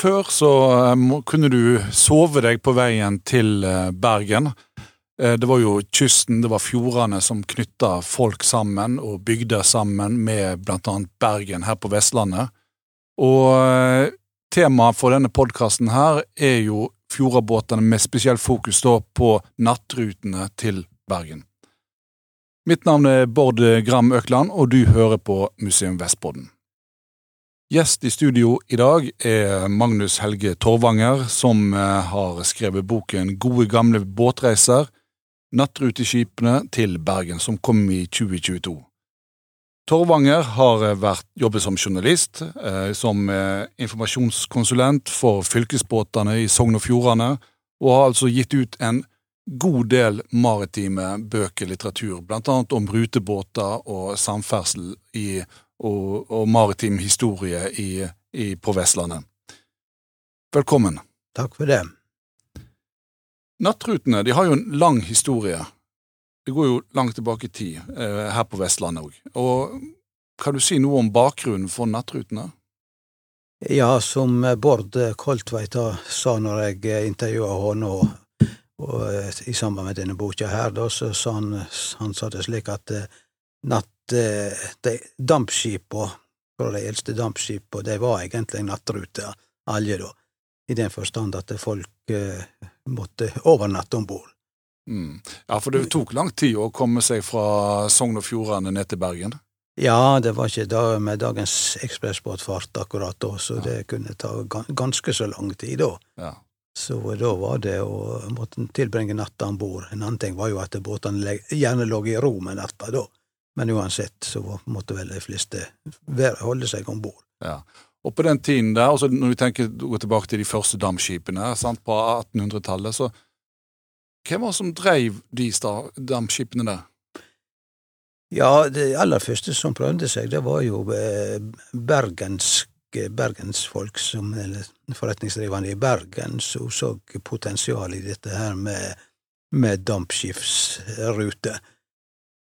Før så kunne du sove deg på veien til Bergen. Det var jo kysten, det var fjordene som knytta folk sammen og bygder sammen med blant annet Bergen her på Vestlandet. Og temaet for denne podkasten her er jo fjordabåtene med spesiell fokus på nattrutene til Bergen. Mitt navn er Bård Gram Økland, og du hører på Museum Vestbrodden. Gjest i studio i dag er Magnus Helge Torvanger, som eh, har skrevet boken Gode gamle båtreiser – nattruteskipene til Bergen, som kom i 2022. Torvanger har eh, vært, jobbet som journalist, eh, som informasjonskonsulent for fylkesbåtene i Sogn og Fjordane, og har altså gitt ut en god del maritime bøker, litteratur, blant annet om rutebåter og samferdsel i, og, og, maritim historie i, i, på Vestlandet. Velkommen. Takk for det. Nattrutene de har jo en lang historie. Det går jo langt tilbake i tid, eh, her på Vestlandet òg. Og kan du si noe om bakgrunnen for nattrutene? Ja, som Bård Koltveit sa når jeg intervjua henne og og eh, i samband med denne boka her, da, så sa han, han sa det slik at eh, natt, eh, de dampskipa, fra de eldste dampskipa, de var egentlig nattruter, alle, da, i den forstand at folk eh, måtte overnatte om bord. Mm. Ja, for det tok lang tid å komme seg fra Sogn og Fjordane ned til Bergen? Ja, det var ikke da med dagens ekspressbåtfart akkurat da, så ja. det kunne ta ganske så lang tid da. Ja. Så da var det å måtte tilbringe natta om bord. En annen ting var jo at båtene gjerne lå i ro med natta da, men uansett så måtte vel de fleste holde seg om bord. Ja. Og på den tiden der, også når vi tenker gå tilbake til de første dampskipene sant, på 1800-tallet, så hvem var det som drev de dampskipene der? Ja, det aller første som prøvde seg, det var jo bergensk, Bergens bergensfolk, som, eller forretningsdrivende i Bergen, som så potensial i dette her med, med dampskipsrute.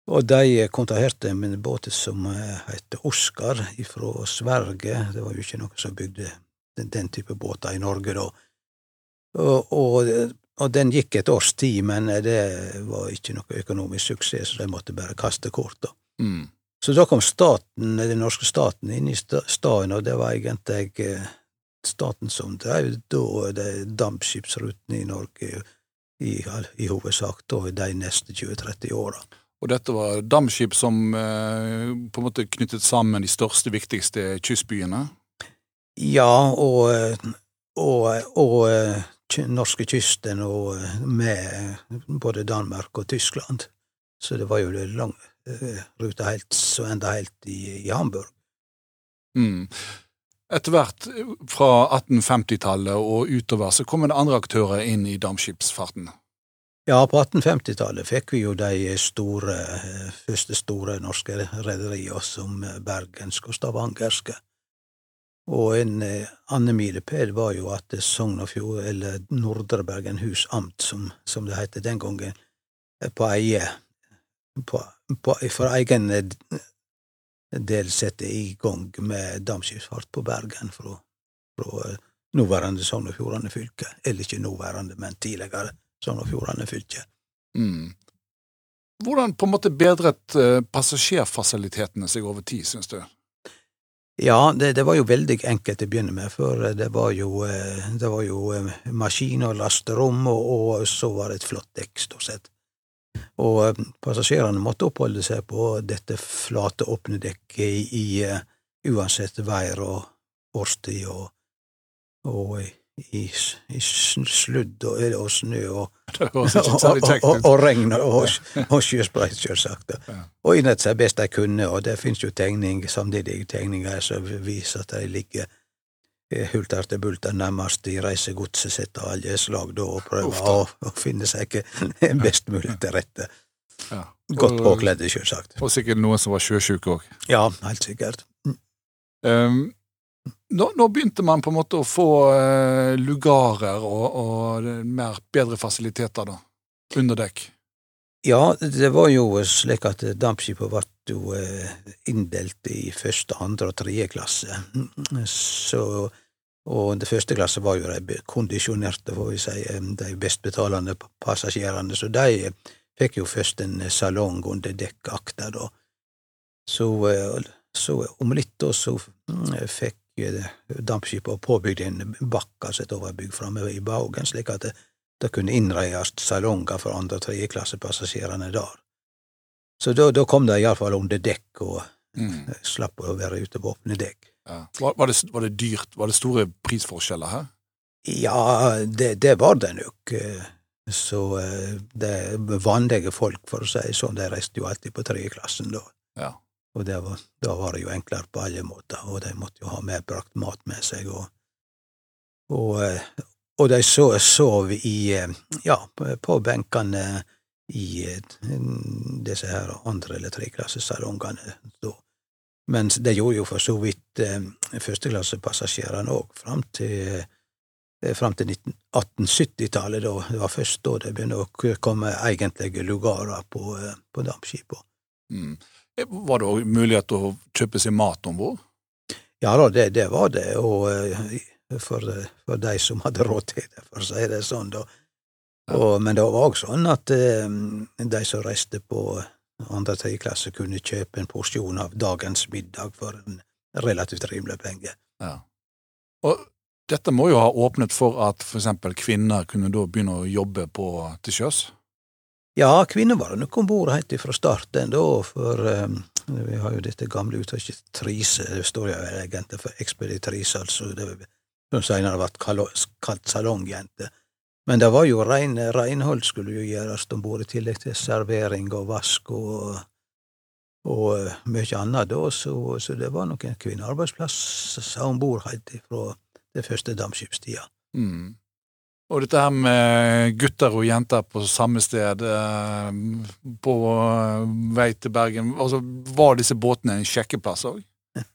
Og de kontraherte med en båt som het Oskar fra Sverige. Det var jo ikke noe som bygde den, den type båter i Norge da. Og, og, og, den gikk et års tid, men det var ikke noe økonomisk suksess, så de måtte bare kaste kort. da. Mm. Så da kom staten, den norske staten inn i staden, og det var egentlig eh, staten som drev da dampskipsrutene i Norge i, i hovedsak da de neste 20-30 åra. Og dette var damskip som eh, på en måte knyttet sammen de største, viktigste kystbyene? Ja, og, og, og eh, norskekysten og med både Danmark og Tyskland. Så det var jo det lange Eh, ruta helt, så enda helt i, i Hamburg. Mm. Etter hvert, fra 1850-tallet og utover, så kommer det andre aktører inn i dampskipsfarten? Ja, på 1850-tallet fikk vi jo de store, eh, første store norske rederiene, som bergenske og stavangerske. Og en eh, annen milepæl var jo at Sogn og Fjord, eller Nordre Bergenhus amt, som, som det het den gangen, på eie på, på, for egen del sette i gang med dampskipsfart på Bergen fra, fra nåværende Sogn og Fjordane fylke. Eller ikke nåværende, men tidligere Sogn og Fjordane fylke. Mm. Hvordan på en måte bedret eh, passasjerfasilitetene seg over tid, synes du? Ja, det, det, var jo veldig enkelt å begynne med, for det var jo, eh, det var jo eh, maskin og lasterom, og, og så var det et flott dekk, stort sett. Og passasjerene måtte oppholde seg på dette flate, åpne dekket i, i uansett vær og årstid og, og i, i, sludd og, og snø og, og, og, regn og, og sjøsprøyt, selvsagt. Og innrette seg best de kunne, og det finnes jo tegning, samtidige tegninger som viser at de ligger Eh, hulter til bulter nærmest i reisegodset sitt av alle slag da, og prøver å, å, finne seg best mulig til rette. Ja. Godt påkledde, selvsagt. Og sikkert noen som var sjøsjuke òg. Ja, helt sikkert. Um, nå, nå, begynte man på en måte å få uh, lugarer og, og mer, bedre fasiliteter da, under dekk. Ja, det var jo slik at dampskipet ble eh, inndelt i første, andre og tredje klasse. Så, Og det første klasse var jo de kondisjonerte, får vi si, de best betalende passasjerene, så de fikk jo først en salong under dekkakta, da. Så, så om litt da så fikk dampskipet påbygde en bakke som et overbygg framme i Baugen, slik at det, det kunne innreies salonger for andre- og tredjeklassepassasjerene der. Så da, da kom de iallfall under dekk, og mm. slapp å være ute på åpne dekk. Ja. Var, var, det, var, det, dyrt? Var det store prisforskjeller her? Ja, det, det var det nok. Så det vanlige folk, for å si sånn, de reiste jo alltid på tredjeklassen da. Ja. Og var, da var det jo enklere på alle måter, og de måtte jo ha medbrakt mat med seg, og, og, og de sov i, ja, på benkene i disse her andre- eller treklassesalongene. Men det gjorde jo for så vidt eh, førsteklassepassasjerene òg, fram til, eh, fram til 1870-tallet. da. Det var først da det begynte å komme egentlige lugarer på, eh, på dampskipene. Mm. Var det òg mulighet til å kjøpe seg mat om bord? Ja da, det, det, var det, og for, for, de som hadde råd til det, for å si det sånn. da. Og, men det var òg sånn at de som reiste på andre tredje klasse kunne kjøpe en porsjon av dagens middag for en relativt rimelig penge. Ja. Og dette må jo ha åpnet for at eksempel kvinner kunne da begynne å jobbe på til sjøs? Ja, kvinner var nok om bord helt fra starten, da, for um, vi har jo dette gamle uttrykket trise, det står jo egentlig for ekspeditrise, altså det som senere ble kalt salongjente. Men det var jo rein, reinhold skulle jo gjøres om bord, i tillegg til servering og vask og, og mye annet da, så, så det var nok en kvinnearbeidsplass om bord helt fra det første dampskipstida. Mm. Og dette her med gutter og jenter på samme sted, eh, på vei til Bergen, altså var disse båtene en sjekkeplass òg?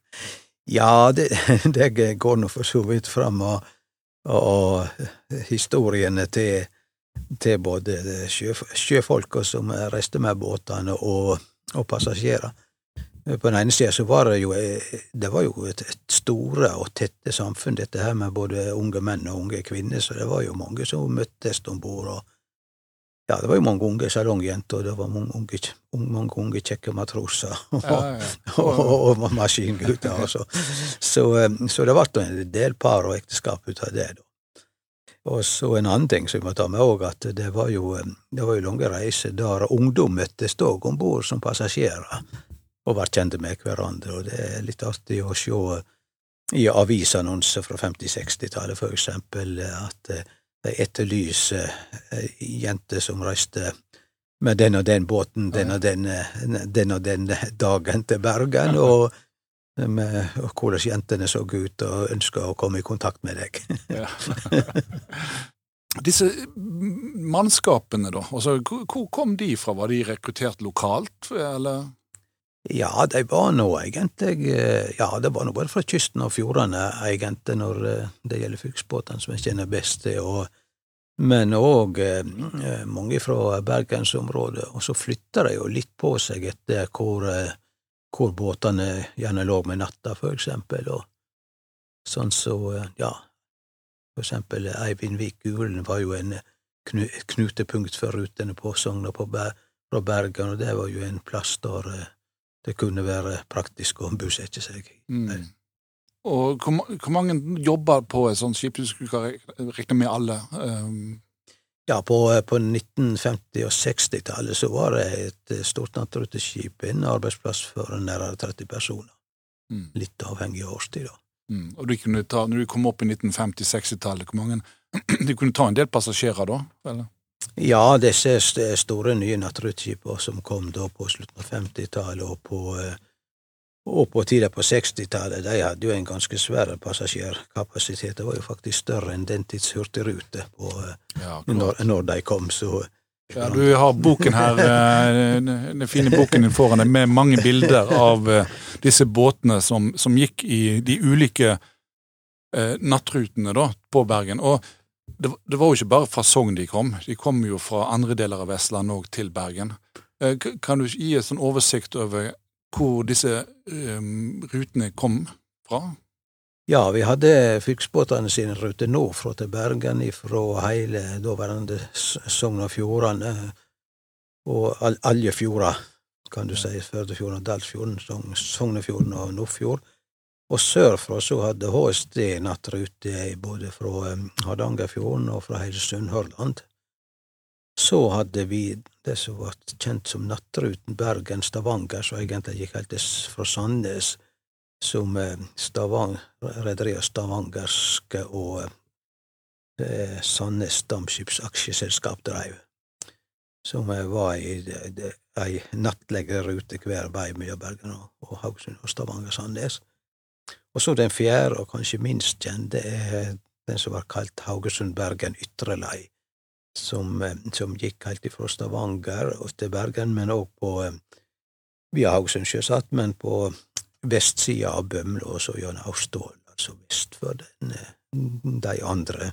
Ja, det, det går nå for så vidt fram. og historiene til, til både sjø, sjøfolka som reiste med båtene, og, og passasjerer. På den ene sida så var det jo det var jo et, et store og tette samfunn, dette her med både unge menn og unge kvinner, så det var jo mange som møttes om bord. og ja, det var jo mange unge salongjenter, og det var mange unge, mange unge kjekke matroser og, ja, ja. og, og, og maskingutter. Så, så, så, det ble en del par og ekteskap ut av det. da. Og så en annen ting som vi må ta med òg, at det var jo, det var jo lange reiser der ungdom møttes òg om bord som passasjerer, og vært kjente med hverandre, og det er litt artig å se i avisannonser fra 50-60-tallet, for eksempel, at de etterlyser jenter som reiste med den og den båten den og den, den, og den dagen til Bergen, og med hvordan jentene så ut og ønska å komme i kontakt med deg. Disse mannskapene, da, altså, hvor kom de fra? Var de rekruttert lokalt, eller? Ja, de var nå egentlig Ja, det var nå både fra kysten og fjordene, egentlig, når det gjelder fylkesbåtene, som jeg kjenner best til, og, men òg eh, mange fra bergensområdet. Og så flytta de jo litt på seg etter hvor hvor båtene gjerne lå med natta, for eksempel, og sånn så, ja, for eksempel Eivindvik Gulen var jo en knutepunkt for rutene på Sogna fra Bergen, og det var jo en plass der eh, det kunne være praktisk å bosette seg. Mm. Og hvor, hvor, mange jobber på et sånt skip? Du skulle regne med alle? Um, ja, på, på 1950- og 60-tallet så var det et stort nattruteskip, en arbeidsplass for nærmere 30 personer. Mm. Litt avhengig av årstid, da. Mm. Og du kunne ta, når du kom opp i 1950-60-tallet, hvor mange Du kunne ta en del passasjerer da? eller? Ja, disse store nye nattrutskipene som kom da på slutten av 50-tallet og på eh, og på tida på 60-tallet, de hadde jo en ganske svær passasjerkapasitet. Det var jo faktisk større enn den tids hurtigrute ja, når, når, de kom, så ja, Du har boken her, eh, den fine boken din foran deg, med mange bilder av eh, disse båtene som, som gikk i de ulike eh, nattrutene da, på Bergen. Og det, det, var jo ikke bare fra Sogn de kom, de kom jo fra andre deler av Vestland òg til Bergen. Eh, kan du gi en sånn oversikt over hvor disse um, rutene kom fra? Ja, vi hadde fylkesbåtene sine ruter nordfra til Bergen fra hele daværende Sogn og Fjordane, og alle fjorder, kan du si, Førdefjorden, Dalsfjorden, Sognefjorden og Nordfjord. Og sørfra så hadde HSD nattrute både fra Hardangerfjorden og fra hele Sunnhordland. Så hadde vi det som var kjent som nattruten Bergen-Stavanger, som egentlig gikk helt fra Sandnes som eh, Stavang, rederiet Stavangerske og eh, Sandnes Dampskips Aksjeselskap dreiv, som eh, var i ei nattlig rute hver vei mellom Bergen og, og Haugesund og Stavanger-Sandnes. Og så den fjerde, og kanskje minst kjente, er den som var kalt Haugesund-Bergen Ytrelei, som, eh, som, gikk helt ifra Stavanger til Bergen, men òg på via Haugesund, sjøsatt, men på vestsida av Bømlo og så gjennom Austdal, altså vest for den, de andre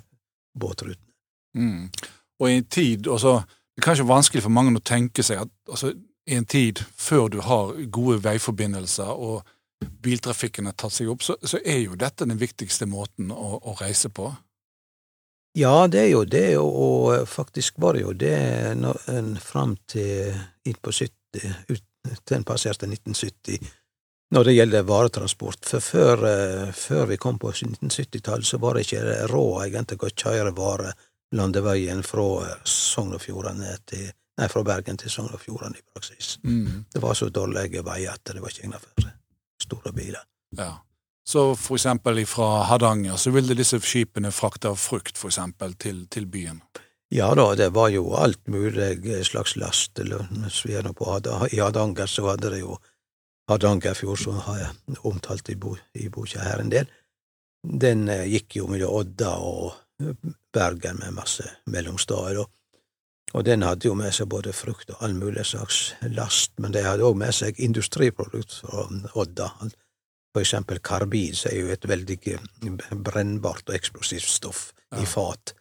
båtrutene. Mm. Og i en tid også, Det er kanskje vanskelig for mange å tenke seg at altså, i en tid før du har gode veiforbindelser og biltrafikken har tatt seg opp, så, så er jo dette den viktigste måten å, å, reise på? Ja, det er jo det, og faktisk var det jo det når en fram til inn på 70, ut, til en passerte 1970 når det gjelder varetransport. For før, eh, før vi kom på 1970-tallet, så var det ikke råd egentlig å kjøre varer landeveien fra Sogn og Fjordane til Nei, fra Bergen til Sogn og Fjordane i praksis. Mm. Det var så dårlige veier at det var ikke egnet for store biler. Ja. Så for eksempel fra Hardanger så ville disse skipene frakte frukt, for eksempel, til, til byen? Ja da, det var jo alt mulig slags last. I Hardanger så hadde det jo Hardangerfjord, som har jeg omtalt i, bo, i boka her en del, den eh, gikk jo mellom Odda og eh, Bergen med masse mellomsteder. Og, og den hadde jo med seg både frukt og all mulig slags last, men de hadde òg med seg industriprodukt fra Odda. For eksempel karbid, som er jo et veldig eh, brennbart og eksplosivt stoff ja. i fat.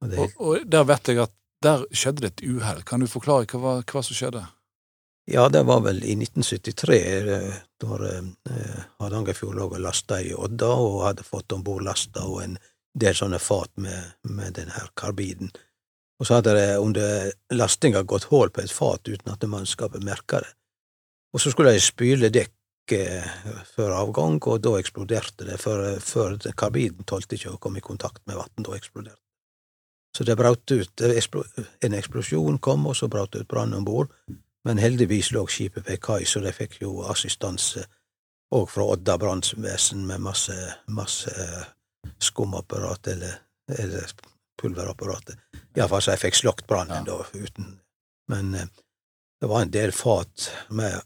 Og, det, og, og, der vet jeg at der skjedde det et uhell. Kan du forklare hva, hva som skjedde? Ja, det var vel i 1973, eh, da eh, Hardangerfjord lå og lasta i Odda, og hadde fått om bord lasta og en del sånne fat med, med denne karbiden. Og så hadde det under lastinga gått hull på et fat uten at mannskapet merka det. Og så skulle de spyle dekk eh, før avgang, og da eksploderte det, før, før karbiden tålte ikke å komme i kontakt med vann. Da eksploderte Så det brøt ut, en eksplosjon kom, og så brøt det ut brann om bord. Men heldigvis lå skipet ved kai, så de fikk jo assistanse òg fra Odda brannvesen med masse, masse skumapparat eller, eller pulverapparatet. Iallfall så jeg fikk slokt brannen da, uten Men eh, det var en del fat med,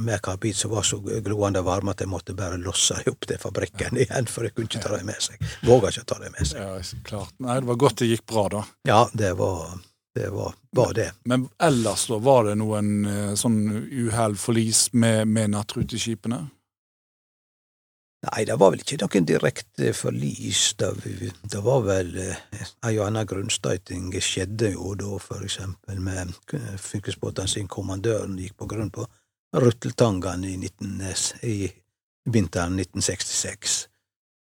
med karbid som var så gloende varme at jeg måtte bare losse opp til fabrikken ja. igjen, for jeg kunne ikke ta dem med seg. Våga ikke ta dem med seg. Ja, klart. Nei, det var godt det gikk bra, da. Ja, det var det var, var det. Men ellers, da, var det noen eh, sånn uhell, forlis, med, med nattruteskipene? Nei, det var vel ikke noen direkte forlis. Det, det var vel eh, ei og anna grunnstøyting skjedde jo da, for eksempel med fylkesbåten sin kommandøren gikk på grunn på Rutteltangan i, 19, i vinteren 1966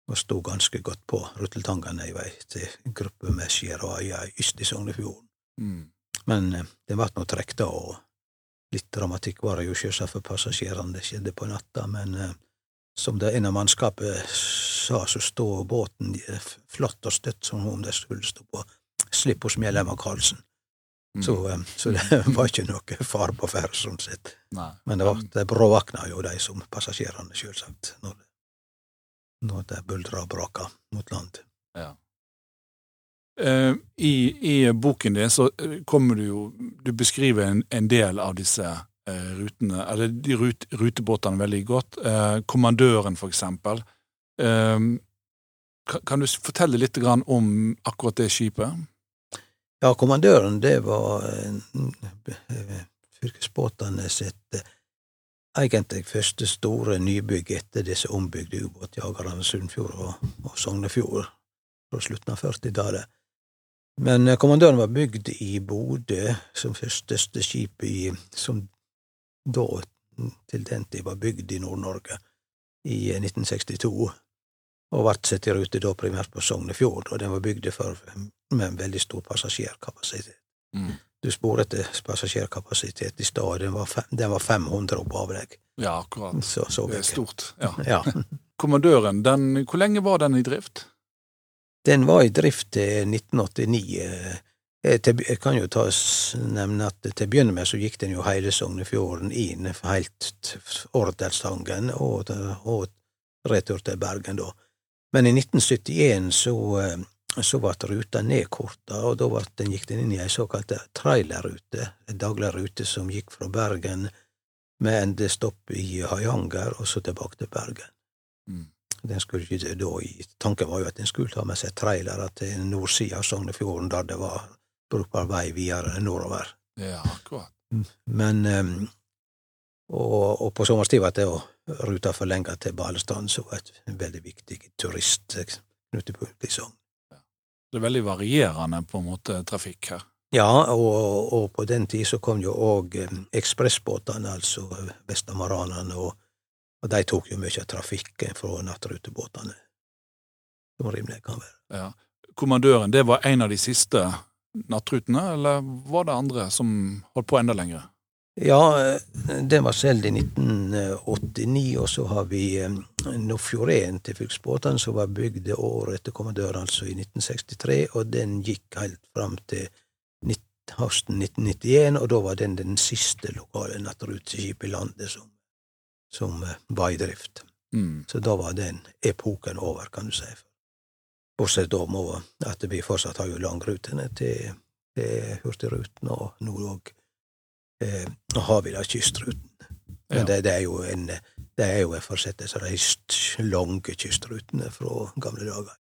og sto ganske godt på Rutteltangan ei vei til gruppe med skjærøyer yst i Sognefjorden. Mm. Men eh, det vart nå trukket av, og litt dramatikk var det jo sjølvsagt for passasjerene, det skjedde på natta, men eh, som det ene mannskapet sa, så stod båten eh, flatt og støtt som om det skulle stå på slipp hos medlem av Karlsen. Mm. Så, så, det var ikke noe fare på ferde, sånn sett. Nei. Men det, var, det bråvakna jo de som passasjerene, sjølsagt, når det, når det buldra og braka mot land. Ja. Uh, i, I, boken din så eh, kommer du jo Du beskriver en, en del av disse rutene, eller de rut, rutebåtene veldig godt. Uh, kommandøren, for eksempel. Kan, kan, du fortelle litt om akkurat det skipet? Ja, kommandøren, det var fylkesbåtene sitt egentlig første store nybygg etter disse ombygde ubåtjagerne Sunnfjord og, og Sognefjord fra slutten av 40-tallet. Men eh, kommandøren var bygd i Bodø som første skip i, som da til den tid var bygd i Nord-Norge, i 1962. og vart satt i rute da primært på Sognefjord, og den var bygd for, med en veldig stor passasjerkapasitet. Mm. Du spor etter passasjerkapasitet i stad, den, var den var 500 opp avlegg. Ja, akkurat. Så, så Det er stort. Ja. Ja. Kommandøren, den, hvor lenge var den i drift? Den var i drift til 1989. eh, eh, Jeg kan jo ta nevne at til å begynne med så gikk den jo hele Sognefjorden inn helt Orderstangen og, og retur til Bergen, da. Men i 1971 så, eh, så ble ruta nedkorta, og da den, gikk den inn i ei såkalt trailerrute, en daglig rute som gikk fra Bergen med endestopp i Høyanger og så tilbake til Bergen. Mm. Den skulle ikke da Tanken var jo at den skulle ta med seg trailere til nordsida av Sognefjorden, der det var brukbar vei videre nordover. Ja, akkurat. Men ehm, og, og på sommerstid ble det jo ruta forlenga til Balestrand, som var et veldig viktig turistknutepunkt i Sogn. Det er veldig varierende på en måte trafikk her. Ja, og, og på den tid så kom jo òg ekspressbåtene, altså Vestamaranene, og, og de tok jo mye av trafikken fra nattrutebåtene, som rimelig kan være. Ja. Kommandøren, det var en av de siste nattrutene, eller var det andre som holdt på enda lenger? Ja, eh, den var solgt i 1989, og så har vi eh, Nordfjorden til fylkesbåtene, som var bygd året etter kommandør, altså i 1963, og den gikk helt fram til høsten 1991, og da var den den siste lokale nattruteskipet i landet som, som eh, var i drift. Mm. Så da var den epoken over, kan du si. Bortsett da må at vi fortsatt har jo langrutene til, til Hurtigruten, og nå òg eh, har vi da kystruten. Men Ja. det, det er jo en det er jo en fortsettelse av de lange kystrutene fra gamle dager.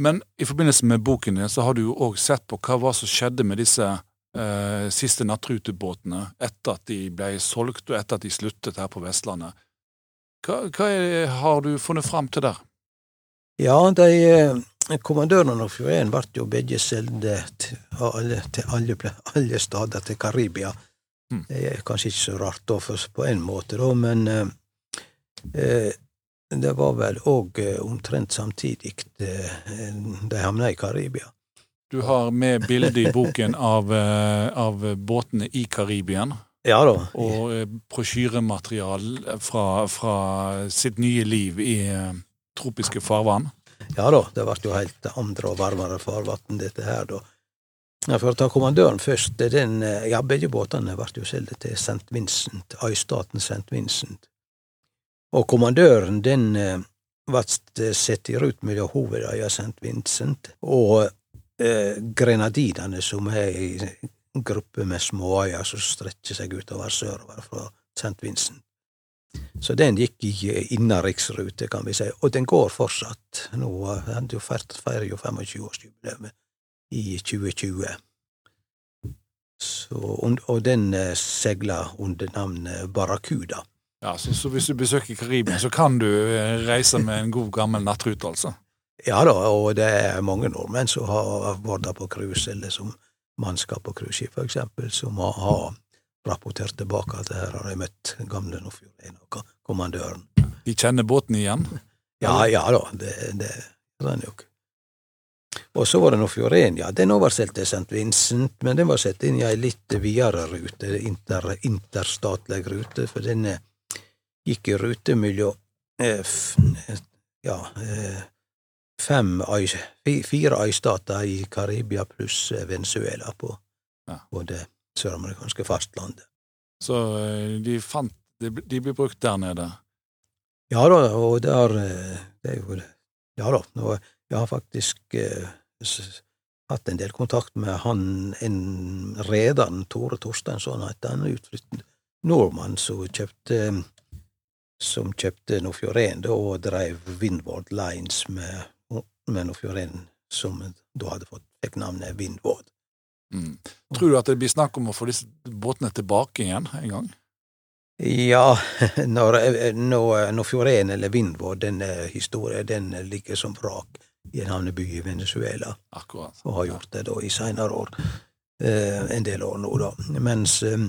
Men i forbindelse med boken din, så har du jo òg sett på hva var som skjedde med disse eh, siste nattrutebåtene etter at de ble solgt, og etter at de sluttet her på Vestlandet. Hva, hva er, har du funnet fram til der? Ja, de eh, kommandørene av Fjorden ble jo begge solgt til alle, til alle, alle steder til Karibia. Mm. Det er kanskje ikke så rart da, for, på en måte, da, men eh, eh, det var vel òg eh, omtrent samtidig de havna i Karibia. Du har med bilde i boken av, av båtene i Karibien, Ja da. og brosjyrematerial fra, fra sitt nye liv i tropiske farvann. Ja da, det ble jo helt andre og varmere farvann, dette her, da. Ja, For å ta kommandøren først, den, eh, ja, begge båtene ble jo solgt til St. Vincent, øystaten St. Vincent. Og kommandøren, den eh, ble satt i rute mellom hovedøya St. Vincent og eh, Grenadinene, som er ei gruppe med småøyer som strekker seg utover sørover fra St. Vincent. Så den gikk i innenriksrute, kan vi si, og den går fortsatt. Nå feirer jo 25-årsjubileet i 2020. Så, og, den eh, seiler under navnet Barracuda. Ja, så, så hvis du besøker Karibien, så kan du eh, reise med en god gammel nattrute, altså. Ja da, og det er mange nordmenn som har vært på cruise, eller som mannskap på cruiseskip, for eksempel, som har rapportert tilbake at her har jeg møtt gamle Nordfjorden og kommandøren. De kjenner båten igjen. Ja, ja da, det, det gjør han jo. Og så var det Nordfjorden, ja, den oversolgte St. Vincent, men den var satt inn i ei litt videre rute, inter, interstatlig rute, for den gikk i rute mellom eh, eh, ja, eh, fem øy, fire øystater i Karibia pluss Venezuela på, Ja. på det søramerikanske fastlandet. Så eh, de fant De, de blir brukt der nede. Ja da, og der eh, Det er jo. Ja da. Og jeg har faktisk eh, hatt en del kontakt med han, en rederen, Tore Torsteinsson, etter han, utflyttet nordmann som kjøpte som kjøpte Nordfjorden og drev Windward Lines med, med Nordfjorden, som da hadde fått fikk navnet Windward. Mm. Tror du at det blir snakk om å få disse båtene tilbake igjen en gang? Ja, når, når, når Fjorden eller Vindvå, den eh, historien, den ligger som vrak i en havneby i Venezuela. Akkurat. og har gjort det da i seinere år. Eh, en del år nå, da. Mens eh,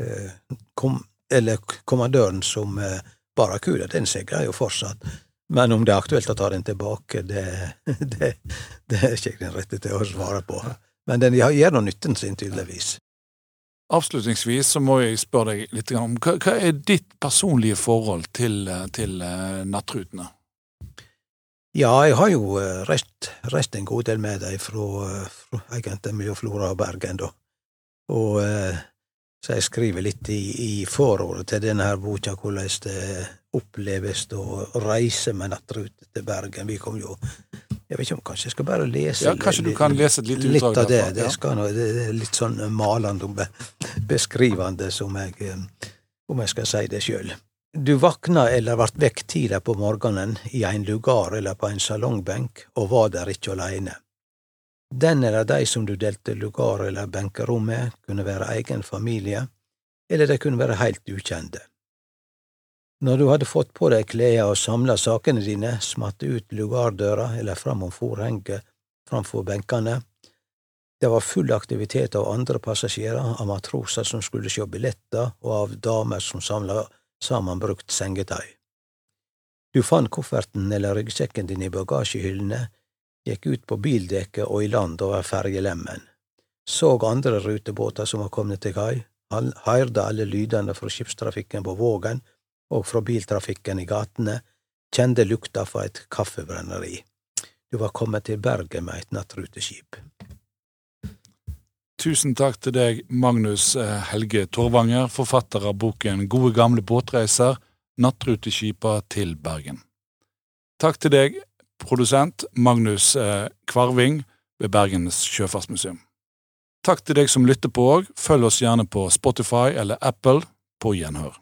eh, kom, eller kommandøren som eh, Barracuda, den seiler jo fortsatt. Men om det er aktuelt å ta den tilbake, det, det, det er ikke den rette til å svare på. Men den gjør nå nytten sin, tydeligvis. Avslutningsvis så må jeg spørre deg litt om hva, hva er ditt personlige forhold til, til uh, nattrutene? Ja, jeg har jo uh, reist, reist, en god del med dem fra, fra egentlig mellom Flora og Bergen, da. Og så jeg skriver litt i, i forordet til denne her boka hvordan det oppleves å reise med nattrute til Bergen. Vi kom jo Jeg vet ikke om kanskje jeg skal bare lese Ja, Kanskje du kan lese et lite utdrag Litt av det. Det, skal, det er litt sånn malende og beskrivende som jeg eh, Om jeg skal si det sjøl. Du vakna eller vart vekk tidlig på morgenen i ein lugar eller på ein salongbenk og var der ikkje aleine. Den eller de som du delte lugar eller benkerom med, kunne være egen familie, eller de kunne være heilt ukjente. Når du hadde fått på deg klærne og samla sakene dine, smatte ut lugardøra eller framom forhenget framfor benkene. Det var full aktivitet av andre passasjerer, av matroser som skulle sjå billetter, og av damer som samla sammenbrukt sengetøy. Du fant kofferten eller ryggsekken din i bagasjehyllene, gikk ut på bildekket og i land over fergelemmen, så andre rutebåter som var kommet til kai, høyrde alle lydene fra skipstrafikken på Vågen og fra biltrafikken i gatene, kjente lukta fra et kaffebrenneri. Du var kommet til Bergen med et nattruteskip. Tusen takk til deg, Magnus eh, Helge Torvanger, forfatter av boken Gode gamle båtreiser, nattruteskipa til Bergen. Takk til deg, produsent Magnus eh, Kvarving ved Bergens sjøfartsmuseum. Takk til deg som lytter på òg. Følg oss gjerne på Spotify eller Apple. På gjenhør.